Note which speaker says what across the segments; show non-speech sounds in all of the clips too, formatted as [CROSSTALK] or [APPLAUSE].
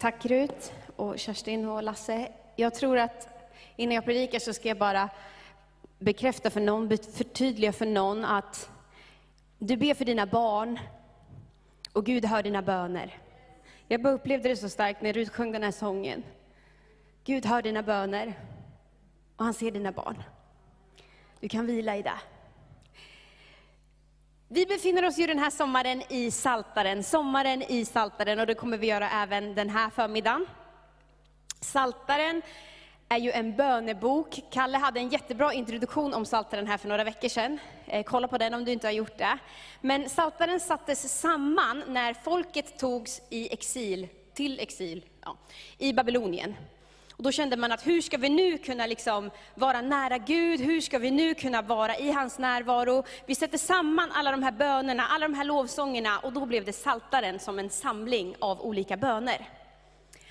Speaker 1: Tack Rut och Kerstin och Lasse. Jag tror att innan jag predikar så ska jag bara bekräfta för någon, förtydliga för någon att du ber för dina barn och Gud hör dina böner. Jag bara upplevde det så starkt när Rut sjöng den här sången. Gud hör dina böner och han ser dina barn. Du kan vila i det. Vi befinner oss ju den här sommaren i Saltaren, sommaren i Saltaren och det kommer vi göra även den här förmiddagen. Saltaren är ju en bönebok. Kalle hade en jättebra introduktion om Saltaren här för några veckor sedan. Eh, kolla på den om du inte har gjort det. Men Saltaren sattes samman när folket togs i exil, till exil, ja, i Babylonien. Och då kände man att hur ska vi nu kunna liksom vara nära Gud? Hur ska vi nu kunna vara i hans närvaro? Vi sätter samman alla de här bönerna, alla de här lovsångerna och då blev det Saltaren som en samling av olika böner.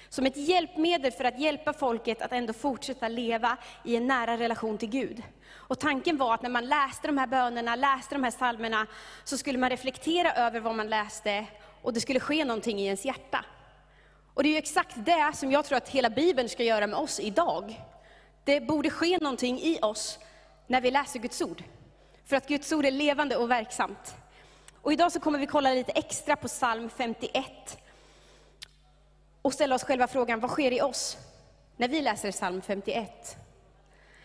Speaker 1: Som ett hjälpmedel för att hjälpa folket att ändå fortsätta leva i en nära relation till Gud. Och tanken var att när man läste de här bönerna, läste de här psalmerna, så skulle man reflektera över vad man läste och det skulle ske någonting i ens hjärta. Och det är ju exakt det som jag tror att hela Bibeln ska göra med oss idag. Det borde ske någonting i oss när vi läser Guds ord. För att Guds ord är levande och verksamt. Och idag så kommer vi kolla lite extra på psalm 51. Och ställa oss själva frågan, vad sker i oss när vi läser psalm 51?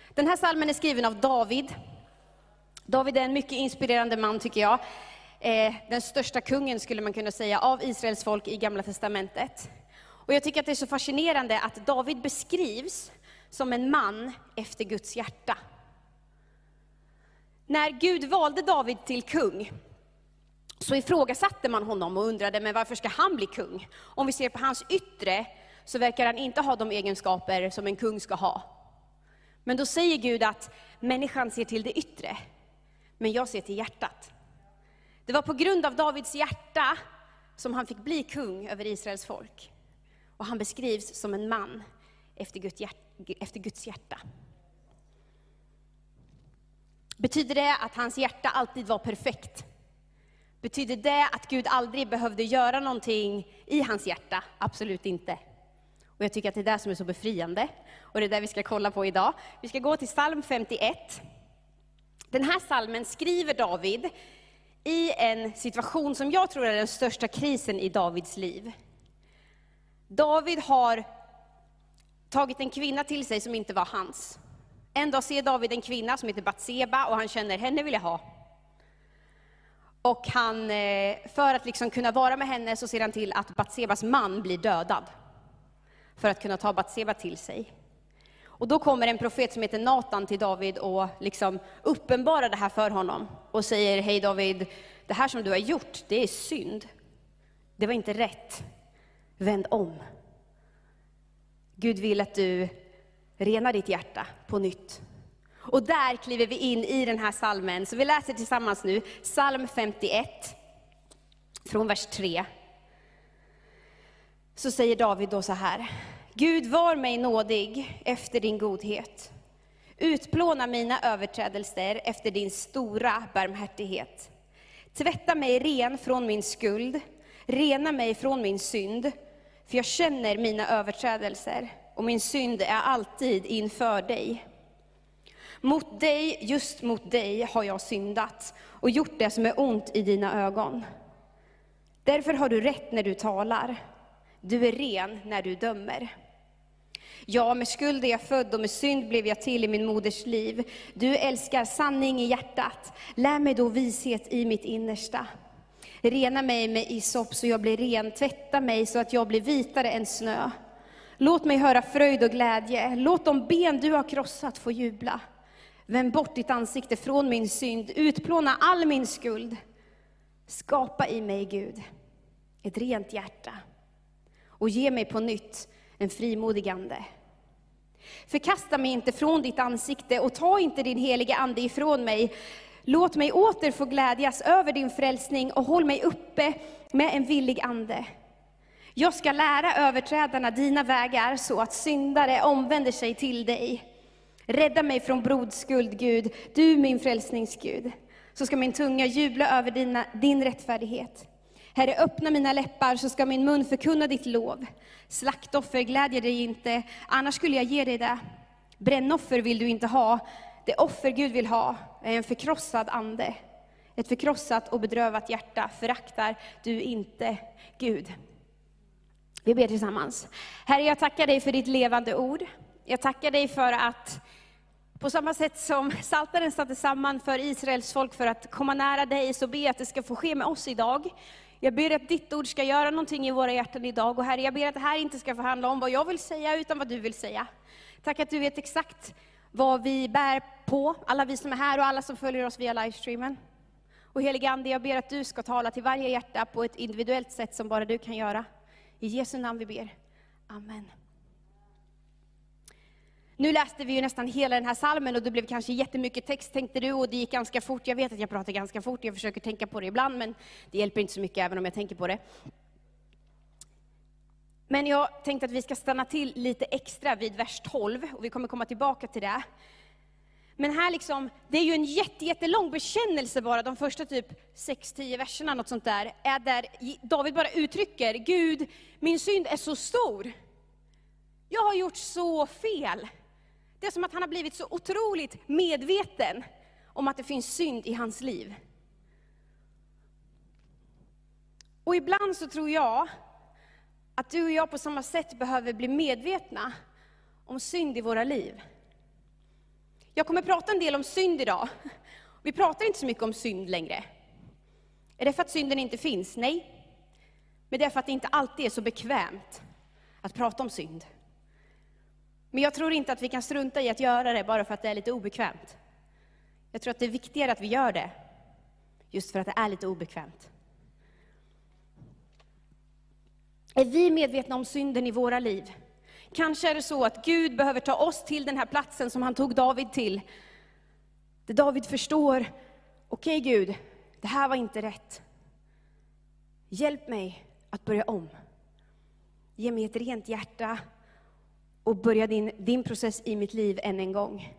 Speaker 1: Den här psalmen är skriven av David. David är en mycket inspirerande man tycker jag. Eh, den största kungen skulle man kunna säga av Israels folk i Gamla Testamentet. Och jag tycker att det är så fascinerande att David beskrivs som en man efter Guds hjärta. När Gud valde David till kung, så ifrågasatte man honom och undrade, men varför ska han bli kung? Om vi ser på hans yttre, så verkar han inte ha de egenskaper som en kung ska ha. Men då säger Gud att människan ser till det yttre, men jag ser till hjärtat. Det var på grund av Davids hjärta som han fick bli kung över Israels folk. Och han beskrivs som en man efter Guds hjärta. Efter Guds hjärta. Betyder det att hans hjärta alltid var perfekt? Betyder det att Gud aldrig behövde göra någonting i hans hjärta? Absolut inte. Och jag tycker att det är det som är så befriande. Och det är det vi ska kolla på idag. Vi ska gå till psalm 51. Den här psalmen skriver David i en situation som jag tror är den största krisen i Davids liv. David har tagit en kvinna till sig som inte var hans. En dag ser David en kvinna som heter Batseba och han känner, henne vill jag ha. Och han, eh, för att liksom kunna vara med henne så ser han till att Batsebas man blir dödad. För att kunna ta Batseba till sig. Och då kommer en profet som heter Natan till David och liksom uppenbarar det här för honom. Och säger, hej David, det här som du har gjort, det är synd. Det var inte rätt. Vänd om. Gud vill att du renar ditt hjärta på nytt. Och där kliver vi in i den här salmen. Så vi läser tillsammans nu, psalm 51, från vers 3. Så säger David då så här, Gud var mig nådig efter din godhet. Utplåna mina överträdelser efter din stora barmhärtighet. Tvätta mig ren från min skuld, rena mig från min synd, för jag känner mina överträdelser, och min synd är alltid inför dig. Mot dig, just mot dig, har jag syndat och gjort det som är ont i dina ögon. Därför har du rätt när du talar. Du är ren när du dömer. Ja, med skuld är jag född och med synd blev jag till i min moders liv. Du älskar sanning i hjärtat. Lär mig då vishet i mitt innersta. Rena mig med isop så jag blir ren, tvätta mig så att jag blir vitare än snö. Låt mig höra fröjd och glädje, låt de ben du har krossat få jubla. Vänd bort ditt ansikte från min synd, utplåna all min skuld. Skapa i mig, Gud, ett rent hjärta och ge mig på nytt en frimodig ande. Förkasta mig inte från ditt ansikte och ta inte din heliga ande ifrån mig. Låt mig åter få glädjas över din frälsning och håll mig uppe med en villig ande. Jag ska lära överträdarna dina vägar så att syndare omvänder sig till dig. Rädda mig från brodskuld, Gud, du min frälsningsgud. Så ska min tunga jubla över dina, din rättfärdighet. Herre, öppna mina läppar så ska min mun förkunna ditt lov. Slaktoffer glädjer dig inte, annars skulle jag ge dig det. Brännoffer vill du inte ha, det offer Gud vill ha är en förkrossad ande. Ett förkrossat och bedrövat hjärta föraktar du inte Gud. Vi ber tillsammans. Herre, jag tackar dig för ditt levande ord. Jag tackar dig för att på samma sätt som Saltaren satte samman för Israels folk för att komma nära dig, så ber jag att det ska få ske med oss idag. Jag ber att ditt ord ska göra någonting i våra hjärtan idag. Och Herre, jag ber att det här inte ska få handla om vad jag vill säga, utan vad du vill säga. Tack att du vet exakt vad vi bär på, alla vi som är här och alla som följer oss via livestreamen. Och helige Ande, jag ber att du ska tala till varje hjärta på ett individuellt sätt som bara du kan göra. I Jesu namn vi ber. Amen. Nu läste vi ju nästan hela den här salmen och det blev kanske jättemycket text tänkte du och det gick ganska fort. Jag vet att jag pratar ganska fort, jag försöker tänka på det ibland men det hjälper inte så mycket även om jag tänker på det. Men jag tänkte att vi ska stanna till lite extra vid vers 12 och vi kommer komma tillbaka till det. Men här liksom, det är ju en jätte, jättelång bekännelse bara, de första typ 6-10 verserna, något sånt där, är där David bara uttrycker, Gud, min synd är så stor. Jag har gjort så fel. Det är som att han har blivit så otroligt medveten om att det finns synd i hans liv. Och ibland så tror jag att du och jag på samma sätt behöver bli medvetna om synd i våra liv. Jag kommer prata en del om synd idag. Vi pratar inte så mycket om synd längre. Är det för att synden inte finns? Nej. Men det är för att det inte alltid är så bekvämt att prata om synd. Men jag tror inte att vi kan strunta i att göra det bara för att det är lite obekvämt. Jag tror att det är viktigare att vi gör det, just för att det är lite obekvämt. Är vi medvetna om synden i våra liv? Kanske är det så att Gud behöver ta oss till den här platsen som han tog David till. Där David förstår, okej okay, Gud, det här var inte rätt. Hjälp mig att börja om. Ge mig ett rent hjärta och börja din, din process i mitt liv än en gång.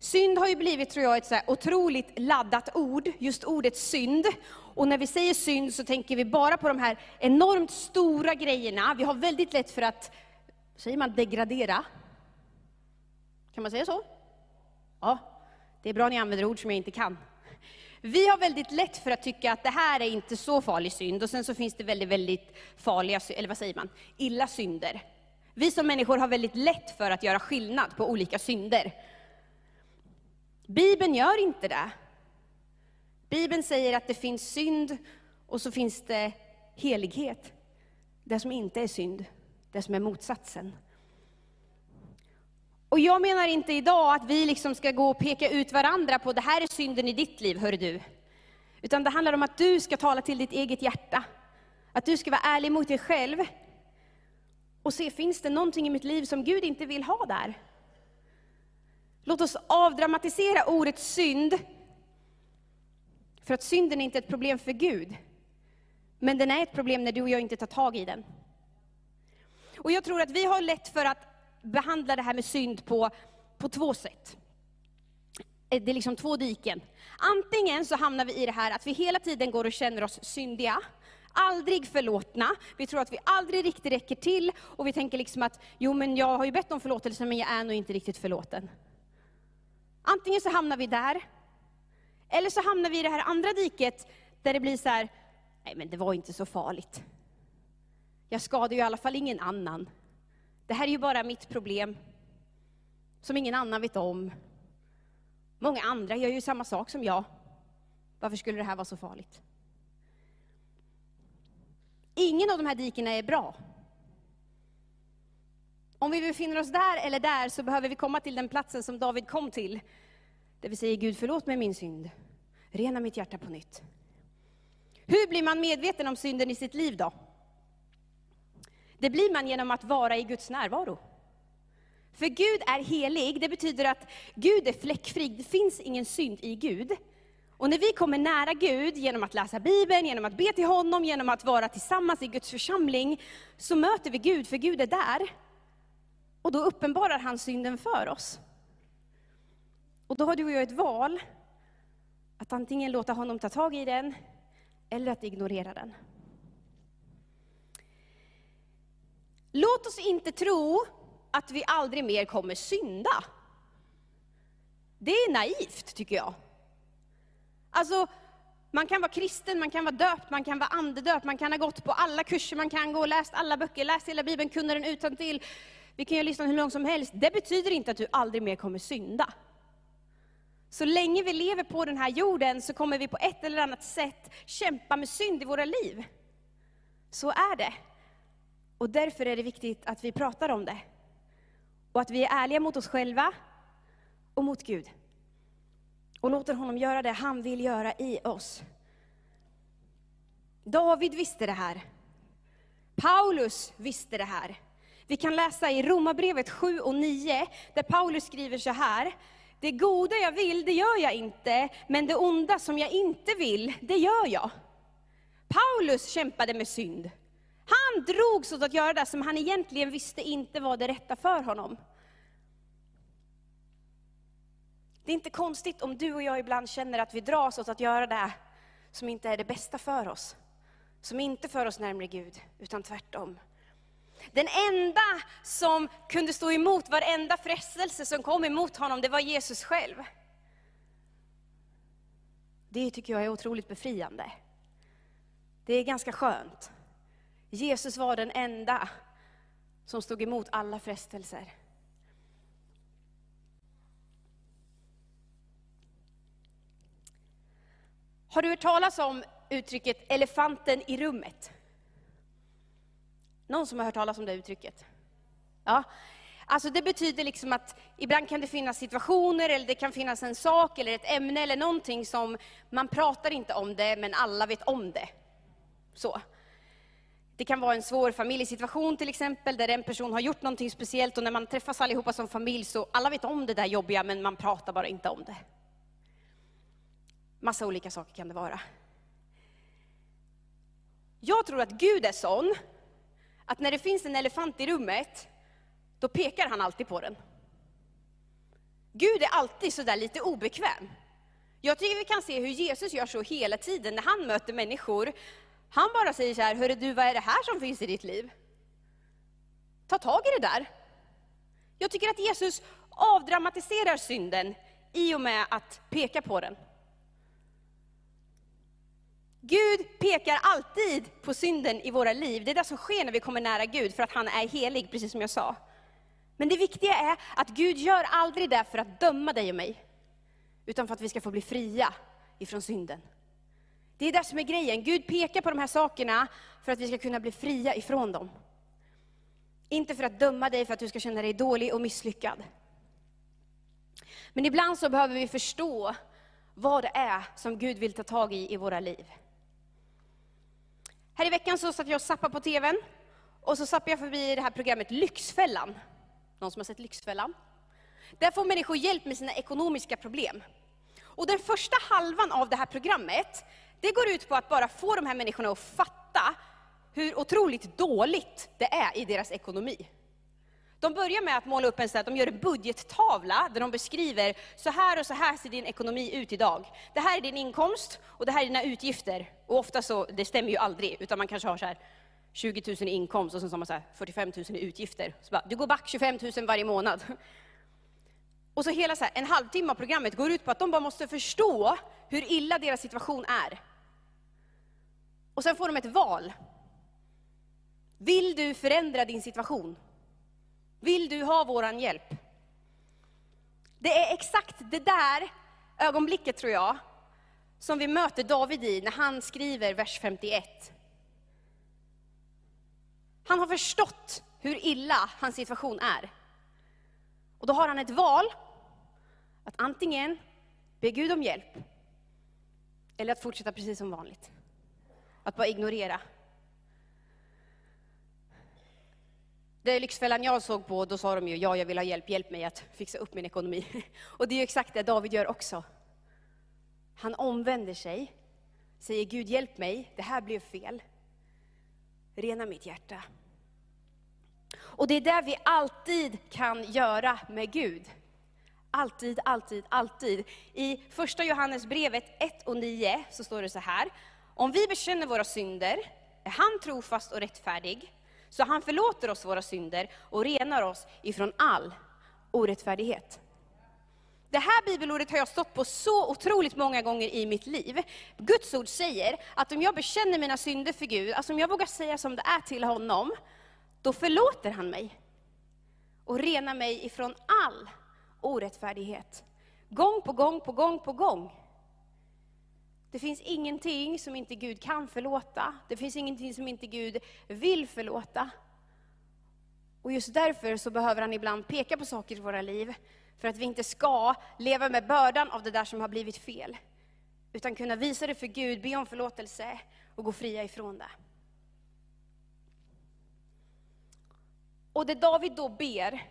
Speaker 1: Synd har ju blivit, tror jag, ett så otroligt laddat ord, just ordet synd. Och när vi säger synd så tänker vi bara på de här enormt stora grejerna. Vi har väldigt lätt för att, säger man degradera? Kan man säga så? Ja, det är bra ni använder ord som jag inte kan. Vi har väldigt lätt för att tycka att det här är inte så farlig synd, och sen så finns det väldigt, väldigt farliga, eller vad säger man, illa synder. Vi som människor har väldigt lätt för att göra skillnad på olika synder. Bibeln gör inte det. Bibeln säger att det finns synd och så finns det helighet. Det som inte är synd, det som är motsatsen. Och jag menar inte idag att vi liksom ska gå och peka ut varandra på det här är synden i ditt liv, hör du. Utan det handlar om att du ska tala till ditt eget hjärta. Att du ska vara ärlig mot dig själv. Och se, finns det någonting i mitt liv som Gud inte vill ha där? Låt oss avdramatisera ordet synd. För att synden är inte ett problem för Gud. Men den är ett problem när du och jag inte tar tag i den. Och jag tror att vi har lätt för att behandla det här med synd på, på två sätt. Eh, det är liksom två diken. Antingen så hamnar vi i det här att vi hela tiden går och känner oss syndiga, aldrig förlåtna, vi tror att vi aldrig riktigt räcker till, och vi tänker liksom att, jo men jag har ju bett om förlåtelse, men jag är nog inte riktigt förlåten. Antingen så hamnar vi där, eller så hamnar vi i det här andra diket, där det blir så här, nej men det var inte så farligt. Jag skadar ju i alla fall ingen annan. Det här är ju bara mitt problem, som ingen annan vet om. Många andra gör ju samma sak som jag. Varför skulle det här vara så farligt? Ingen av de här dikena är bra. Om vi befinner oss där eller där så behöver vi komma till den platsen som David kom till. Det vill säga, Gud förlåt mig min synd. Rena mitt hjärta på nytt. Hur blir man medveten om synden i sitt liv då? Det blir man genom att vara i Guds närvaro. För Gud är helig, det betyder att Gud är fläckfri, det finns ingen synd i Gud. Och när vi kommer nära Gud genom att läsa Bibeln, genom att be till honom, genom att vara tillsammans i Guds församling, så möter vi Gud, för Gud är där. Och då uppenbarar han synden för oss. Och då har du och jag ett val, att antingen låta honom ta tag i den, eller att ignorera den. Låt oss inte tro att vi aldrig mer kommer synda. Det är naivt, tycker jag. Alltså, man kan vara kristen, man kan vara döpt, man kan vara andedöpt, man kan ha gått på alla kurser man kan gå, läst alla böcker, läst hela Bibeln, kunna den utan till. Vi kan ju lyssna hur långt som helst. Det betyder inte att du aldrig mer kommer synda. Så länge vi lever på den här jorden så kommer vi på ett eller annat sätt kämpa med synd i våra liv. Så är det. Och därför är det viktigt att vi pratar om det. Och att vi är ärliga mot oss själva och mot Gud. Och låter honom göra det han vill göra i oss. David visste det här. Paulus visste det här. Vi kan läsa i Romarbrevet 7 och 9, där Paulus skriver så här. Det goda jag vill, det gör jag inte, men det onda som jag inte vill, det gör jag. Paulus kämpade med synd. Han drogs åt att göra det som han egentligen visste inte var det rätta för honom. Det är inte konstigt om du och jag ibland känner att vi dras åt att göra det som inte är det bästa för oss. Som inte för oss närmare Gud, utan tvärtom. Den enda som kunde stå emot varenda frestelse som kom emot honom, det var Jesus själv. Det tycker jag är otroligt befriande. Det är ganska skönt. Jesus var den enda som stod emot alla frestelser. Har du hört talas om uttrycket elefanten i rummet? Någon som har hört talas om det uttrycket? Ja. Alltså det betyder liksom att ibland kan det finnas situationer, eller det kan finnas en sak, eller ett ämne, eller någonting som man pratar inte om det, men alla vet om det. Så. Det kan vara en svår familjesituation till exempel, där en person har gjort någonting speciellt, och när man träffas allihopa som familj, så alla vet om det där jobbiga, men man pratar bara inte om det. Massa olika saker kan det vara. Jag tror att Gud är sån, att när det finns en elefant i rummet, då pekar han alltid på den. Gud är alltid sådär lite obekväm. Jag tycker vi kan se hur Jesus gör så hela tiden när han möter människor. Han bara säger så här, hörru du, vad är det här som finns i ditt liv? Ta tag i det där. Jag tycker att Jesus avdramatiserar synden i och med att peka på den. Gud pekar alltid på synden i våra liv. Det är det som sker när vi kommer nära Gud, för att han är helig, precis som jag sa. Men det viktiga är att Gud gör aldrig det för att döma dig och mig, utan för att vi ska få bli fria ifrån synden. Det är det som är grejen. Gud pekar på de här sakerna för att vi ska kunna bli fria ifrån dem. Inte för att döma dig för att du ska känna dig dålig och misslyckad. Men ibland så behöver vi förstå vad det är som Gud vill ta tag i i våra liv. Här i veckan så satt jag och zappade på TVn, och så zappade jag förbi det här programmet Lyxfällan. Någon som har sett Lyxfällan? Där får människor hjälp med sina ekonomiska problem. Och den första halvan av det här programmet, det går ut på att bara få de här människorna att fatta hur otroligt dåligt det är i deras ekonomi. De börjar med att måla upp en, de gör en budgettavla där de beskriver, så här och så här ser din ekonomi ut idag. Det här är din inkomst och det här är dina utgifter. Och ofta så, det stämmer ju aldrig, utan man kanske har så här 20 000 i inkomst och sen har man så här 45 000 i utgifter. Så bara, du går back 25 000 varje månad. [LAUGHS] Och så hela så här, en halvtimme av programmet går ut på att de bara måste förstå hur illa deras situation är. Och sen får de ett val. Vill du förändra din situation? Vill du ha våran hjälp? Det är exakt det där ögonblicket, tror jag, som vi möter David i när han skriver vers 51. Han har förstått hur illa hans situation är. Och då har han ett val, att antingen be Gud om hjälp, eller att fortsätta precis som vanligt. Att bara ignorera Det Lyxfällan jag såg på, då sa de ju, ja jag vill ha hjälp, hjälp mig att fixa upp min ekonomi. [LAUGHS] Och det är ju exakt det David gör också. Han omvänder sig, säger Gud hjälp mig, det här blev fel. Rena mitt hjärta. Och det är det vi alltid kan göra med Gud. Alltid, alltid, alltid. I första Johannesbrevet 1 och 9 så står det så här. Om vi bekänner våra synder är han trofast och rättfärdig, så han förlåter oss våra synder och renar oss ifrån all orättfärdighet. Det här bibelordet har jag stått på så otroligt många gånger i mitt liv. Guds ord säger att om jag bekänner mina synder för Gud, alltså om jag vågar säga som det är till honom, då förlåter han mig. Och renar mig ifrån all orättfärdighet. Gång på gång på gång på gång. Det finns ingenting som inte Gud kan förlåta. Det finns ingenting som inte Gud vill förlåta. Och just därför så behöver han ibland peka på saker i våra liv, för att vi inte ska leva med bördan av det där som har blivit fel. Utan kunna visa det för Gud, be om förlåtelse och gå fria ifrån det. Och det David då ber,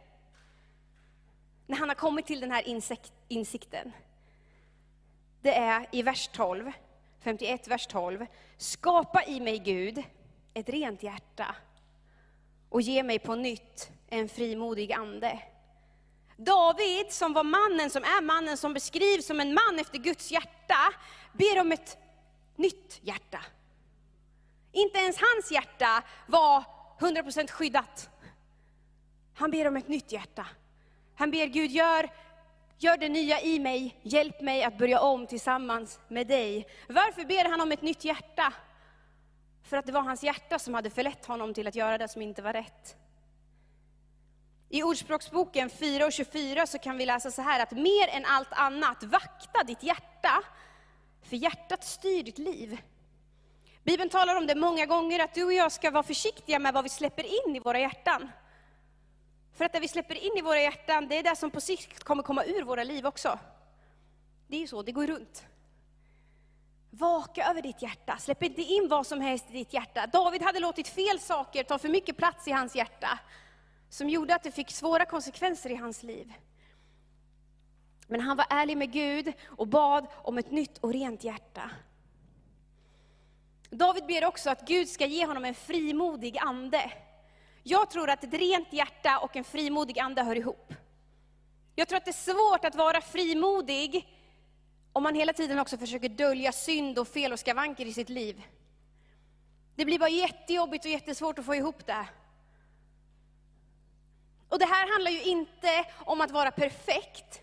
Speaker 1: när han har kommit till den här insikten, det är i vers 12, 51, vers 12. Skapa i mig Gud ett rent hjärta och ge mig på nytt en frimodig ande. David, som var mannen, som är mannen, som beskrivs som en man efter Guds hjärta, ber om ett nytt hjärta. Inte ens hans hjärta var 100% skyddat. Han ber om ett nytt hjärta. Han ber Gud, gör, gör det nya i mig, hjälp mig att börja om tillsammans med dig. Varför ber han om ett nytt hjärta? För att det var hans hjärta som hade förlett honom till att göra det som inte var rätt. I Ordspråksboken 4 och 24 så kan vi läsa så här att mer än allt annat, vakta ditt hjärta, för hjärtat styr ditt liv. Bibeln talar om det många gånger, att du och jag ska vara försiktiga med vad vi släpper in i våra hjärtan. För att det vi släpper in i våra hjärtan, det är det som på sikt kommer komma ur våra liv också. Det är ju så, det går runt. Vaka över ditt hjärta, släpp inte in vad som helst i ditt hjärta. David hade låtit fel saker ta för mycket plats i hans hjärta, som gjorde att det fick svåra konsekvenser i hans liv. Men han var ärlig med Gud och bad om ett nytt och rent hjärta. David ber också att Gud ska ge honom en frimodig ande. Jag tror att ett rent hjärta och en frimodig ande hör ihop. Jag tror att det är svårt att vara frimodig om man hela tiden också försöker dölja synd och fel och skavanker i sitt liv. Det blir bara jättejobbigt och jättesvårt att få ihop det. Och det här handlar ju inte om att vara perfekt,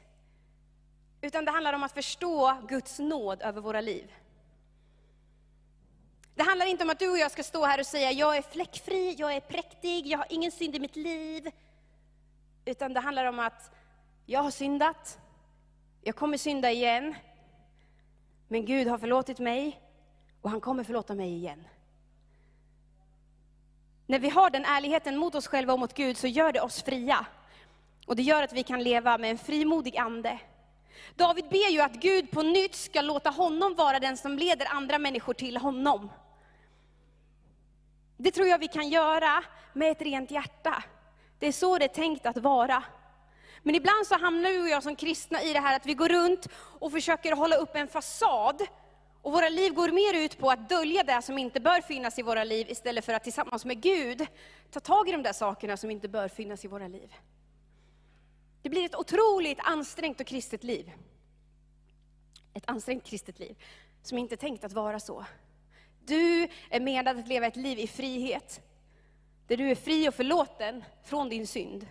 Speaker 1: utan det handlar om att förstå Guds nåd över våra liv. Det handlar inte om att du och jag ska stå här och säga, jag är fläckfri, jag är präktig, jag har ingen synd i mitt liv. Utan det handlar om att jag har syndat, jag kommer synda igen, men Gud har förlåtit mig och han kommer förlåta mig igen. När vi har den ärligheten mot oss själva och mot Gud så gör det oss fria. Och det gör att vi kan leva med en frimodig ande. David ber ju att Gud på nytt ska låta honom vara den som leder andra människor till honom. Det tror jag vi kan göra med ett rent hjärta. Det är så det är tänkt att vara. Men ibland så hamnar du och jag som kristna i det här att vi går runt och försöker hålla upp en fasad. Och våra liv går mer ut på att dölja det som inte bör finnas i våra liv, istället för att tillsammans med Gud ta tag i de där sakerna som inte bör finnas i våra liv. Det blir ett otroligt ansträngt och kristet liv. Ett ansträngt kristet liv, som inte är tänkt att vara så. Du är menad att leva ett liv i frihet, där du är fri och förlåten från din synd.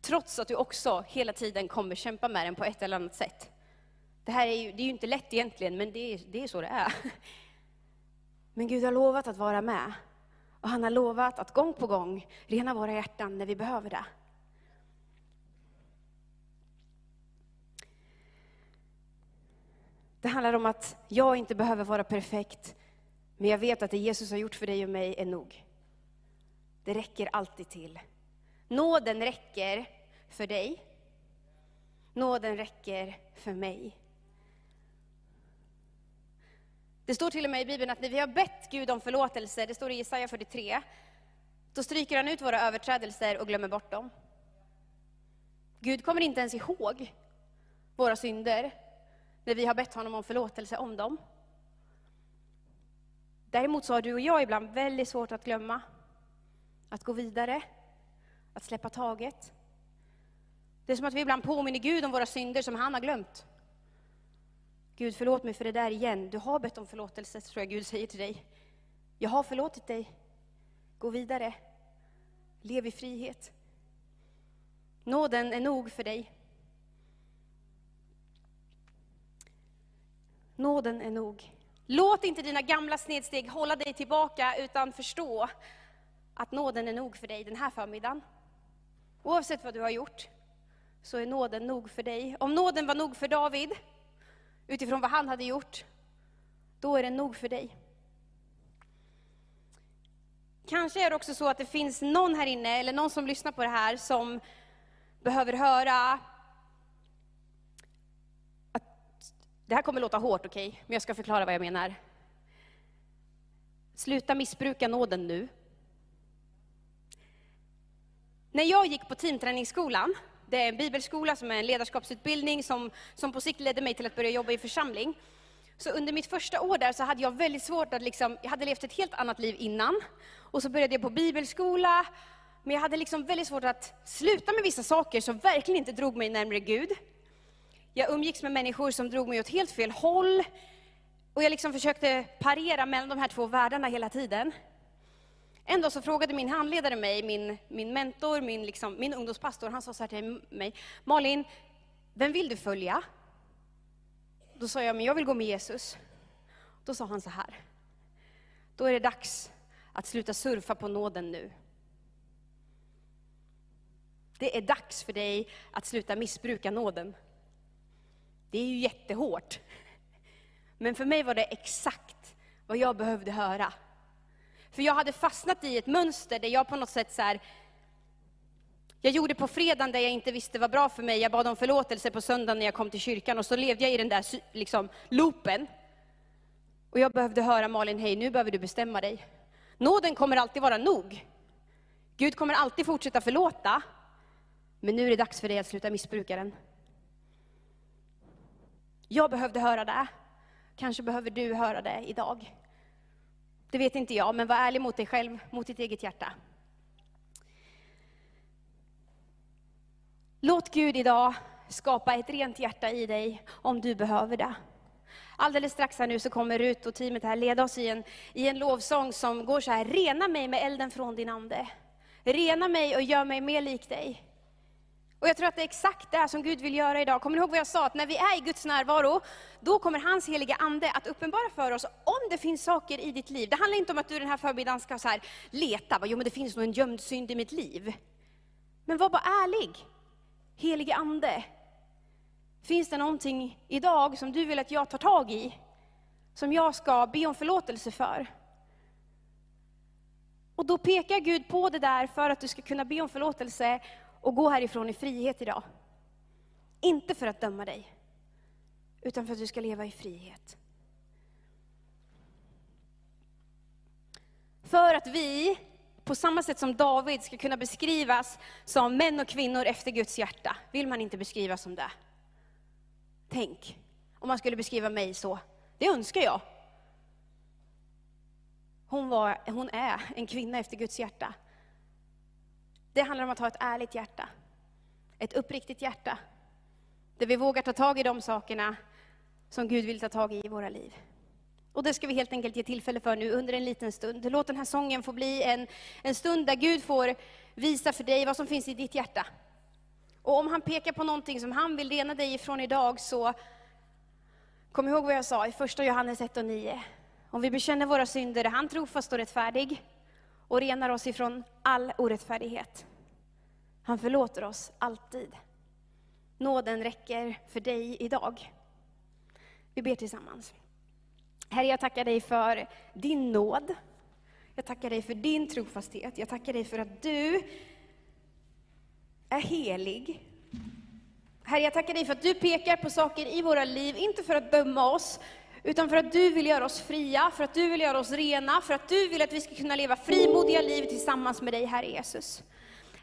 Speaker 1: Trots att du också hela tiden kommer kämpa med den på ett eller annat sätt. Det här är ju, det är ju inte lätt egentligen, men det är, det är så det är. Men Gud har lovat att vara med. Och han har lovat att gång på gång rena våra hjärtan när vi behöver det. Det handlar om att jag inte behöver vara perfekt, men jag vet att det Jesus har gjort för dig och mig är nog. Det räcker alltid till. Nåden räcker för dig. Nåden räcker för mig. Det står till och med i Bibeln att när vi har bett Gud om förlåtelse, det står i Jesaja 43, då stryker han ut våra överträdelser och glömmer bort dem. Gud kommer inte ens ihåg våra synder när vi har bett honom om förlåtelse om dem. Däremot så har du och jag ibland väldigt svårt att glömma, att gå vidare, att släppa taget. Det är som att vi ibland påminner Gud om våra synder som han har glömt. Gud, förlåt mig för det där igen. Du har bett om förlåtelse, tror jag Gud säger till dig. Jag har förlåtit dig. Gå vidare. Lev i frihet. Nåden är nog för dig. Nåden är nog. Låt inte dina gamla snedsteg hålla dig tillbaka, utan förstå att nåden är nog för dig den här förmiddagen. Oavsett vad du har gjort, så är nåden nog för dig. Om nåden var nog för David, utifrån vad han hade gjort, då är den nog för dig. Kanske är det också så att det finns någon här inne, eller någon som lyssnar på det här, som behöver höra att det här kommer låta hårt, okej, okay? men jag ska förklara vad jag menar. Sluta missbruka nåden nu. När jag gick på teamträningsskolan, det är en bibelskola som är en ledarskapsutbildning som, som på sikt ledde mig till att börja jobba i församling. Så under mitt första år där så hade jag väldigt svårt att liksom, jag hade levt ett helt annat liv innan. Och så började jag på bibelskola, men jag hade liksom väldigt svårt att sluta med vissa saker som verkligen inte drog mig närmare Gud. Jag umgicks med människor som drog mig åt helt fel håll. Och jag liksom försökte parera mellan de här två världarna hela tiden. En dag så frågade min handledare mig, min, min mentor, min, liksom, min ungdomspastor, han sa så här till mig, Malin, vem vill du följa? Då sa jag, men jag vill gå med Jesus. Då sa han så här, då är det dags att sluta surfa på nåden nu. Det är dags för dig att sluta missbruka nåden. Det är ju jättehårt. Men för mig var det exakt vad jag behövde höra. För jag hade fastnat i ett mönster där jag på något sätt så här, jag gjorde på fredagen det jag inte visste var bra för mig. Jag bad om förlåtelse på söndagen när jag kom till kyrkan och så levde jag i den där liksom, loopen. Och jag behövde höra Malin, hej nu behöver du bestämma dig. Nåden kommer alltid vara nog. Gud kommer alltid fortsätta förlåta. Men nu är det dags för dig att sluta missbruka den. Jag behövde höra det. Kanske behöver du höra det idag. Det vet inte jag, men var ärlig mot dig själv, mot ditt eget hjärta. Låt Gud idag skapa ett rent hjärta i dig, om du behöver det. Alldeles strax här nu så kommer Rut och teamet här leda oss i en, i en lovsång som går så här, rena mig med elden från din ande. Rena mig och gör mig mer lik dig. Och jag tror att det är exakt det som Gud vill göra idag. Kommer ni ihåg vad jag sa? Att när vi är i Guds närvaro, då kommer hans heliga Ande att uppenbara för oss om det finns saker i ditt liv. Det handlar inte om att du den här förmiddagen ska så här leta, jo men det finns nog en gömd synd i mitt liv. Men var bara ärlig. Helige Ande, finns det någonting idag som du vill att jag tar tag i? Som jag ska be om förlåtelse för? Och då pekar Gud på det där för att du ska kunna be om förlåtelse och gå härifrån i frihet idag. Inte för att döma dig, utan för att du ska leva i frihet. För att vi, på samma sätt som David, ska kunna beskrivas som män och kvinnor efter Guds hjärta. Vill man inte beskrivas som det? Tänk, om man skulle beskriva mig så. Det önskar jag. Hon, var, hon är en kvinna efter Guds hjärta. Det handlar om att ha ett ärligt hjärta. Ett uppriktigt hjärta. Där vi vågar ta tag i de sakerna som Gud vill ta tag i i våra liv. Och det ska vi helt enkelt ge tillfälle för nu under en liten stund. Låt den här sången få bli en, en stund där Gud får visa för dig vad som finns i ditt hjärta. Och om han pekar på någonting som han vill rena dig ifrån idag, så kom ihåg vad jag sa i första Johannes 1 och 9. Om vi bekänner våra synder är han trofast och rättfärdig och renar oss ifrån all orättfärdighet. Han förlåter oss alltid. Nåden räcker för dig idag. Vi ber tillsammans. Herre, jag tackar dig för din nåd. Jag tackar dig för din trofasthet. Jag tackar dig för att du är helig. Herre, jag tackar dig för att du pekar på saker i våra liv, inte för att döma oss, utan för att du vill göra oss fria, för att du vill göra oss rena, för att du vill att vi ska kunna leva frimodiga liv tillsammans med dig, Herre Jesus.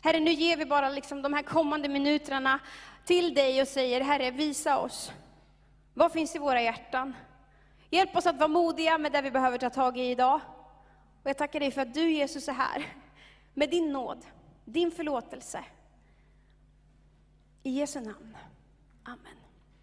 Speaker 1: Herre, nu ger vi bara liksom de här kommande minuterna till dig och säger, Herre, visa oss. Vad finns i våra hjärtan? Hjälp oss att vara modiga med det vi behöver ta tag i idag. Och jag tackar dig för att du, Jesus, är här med din nåd, din förlåtelse. I Jesu namn. Amen.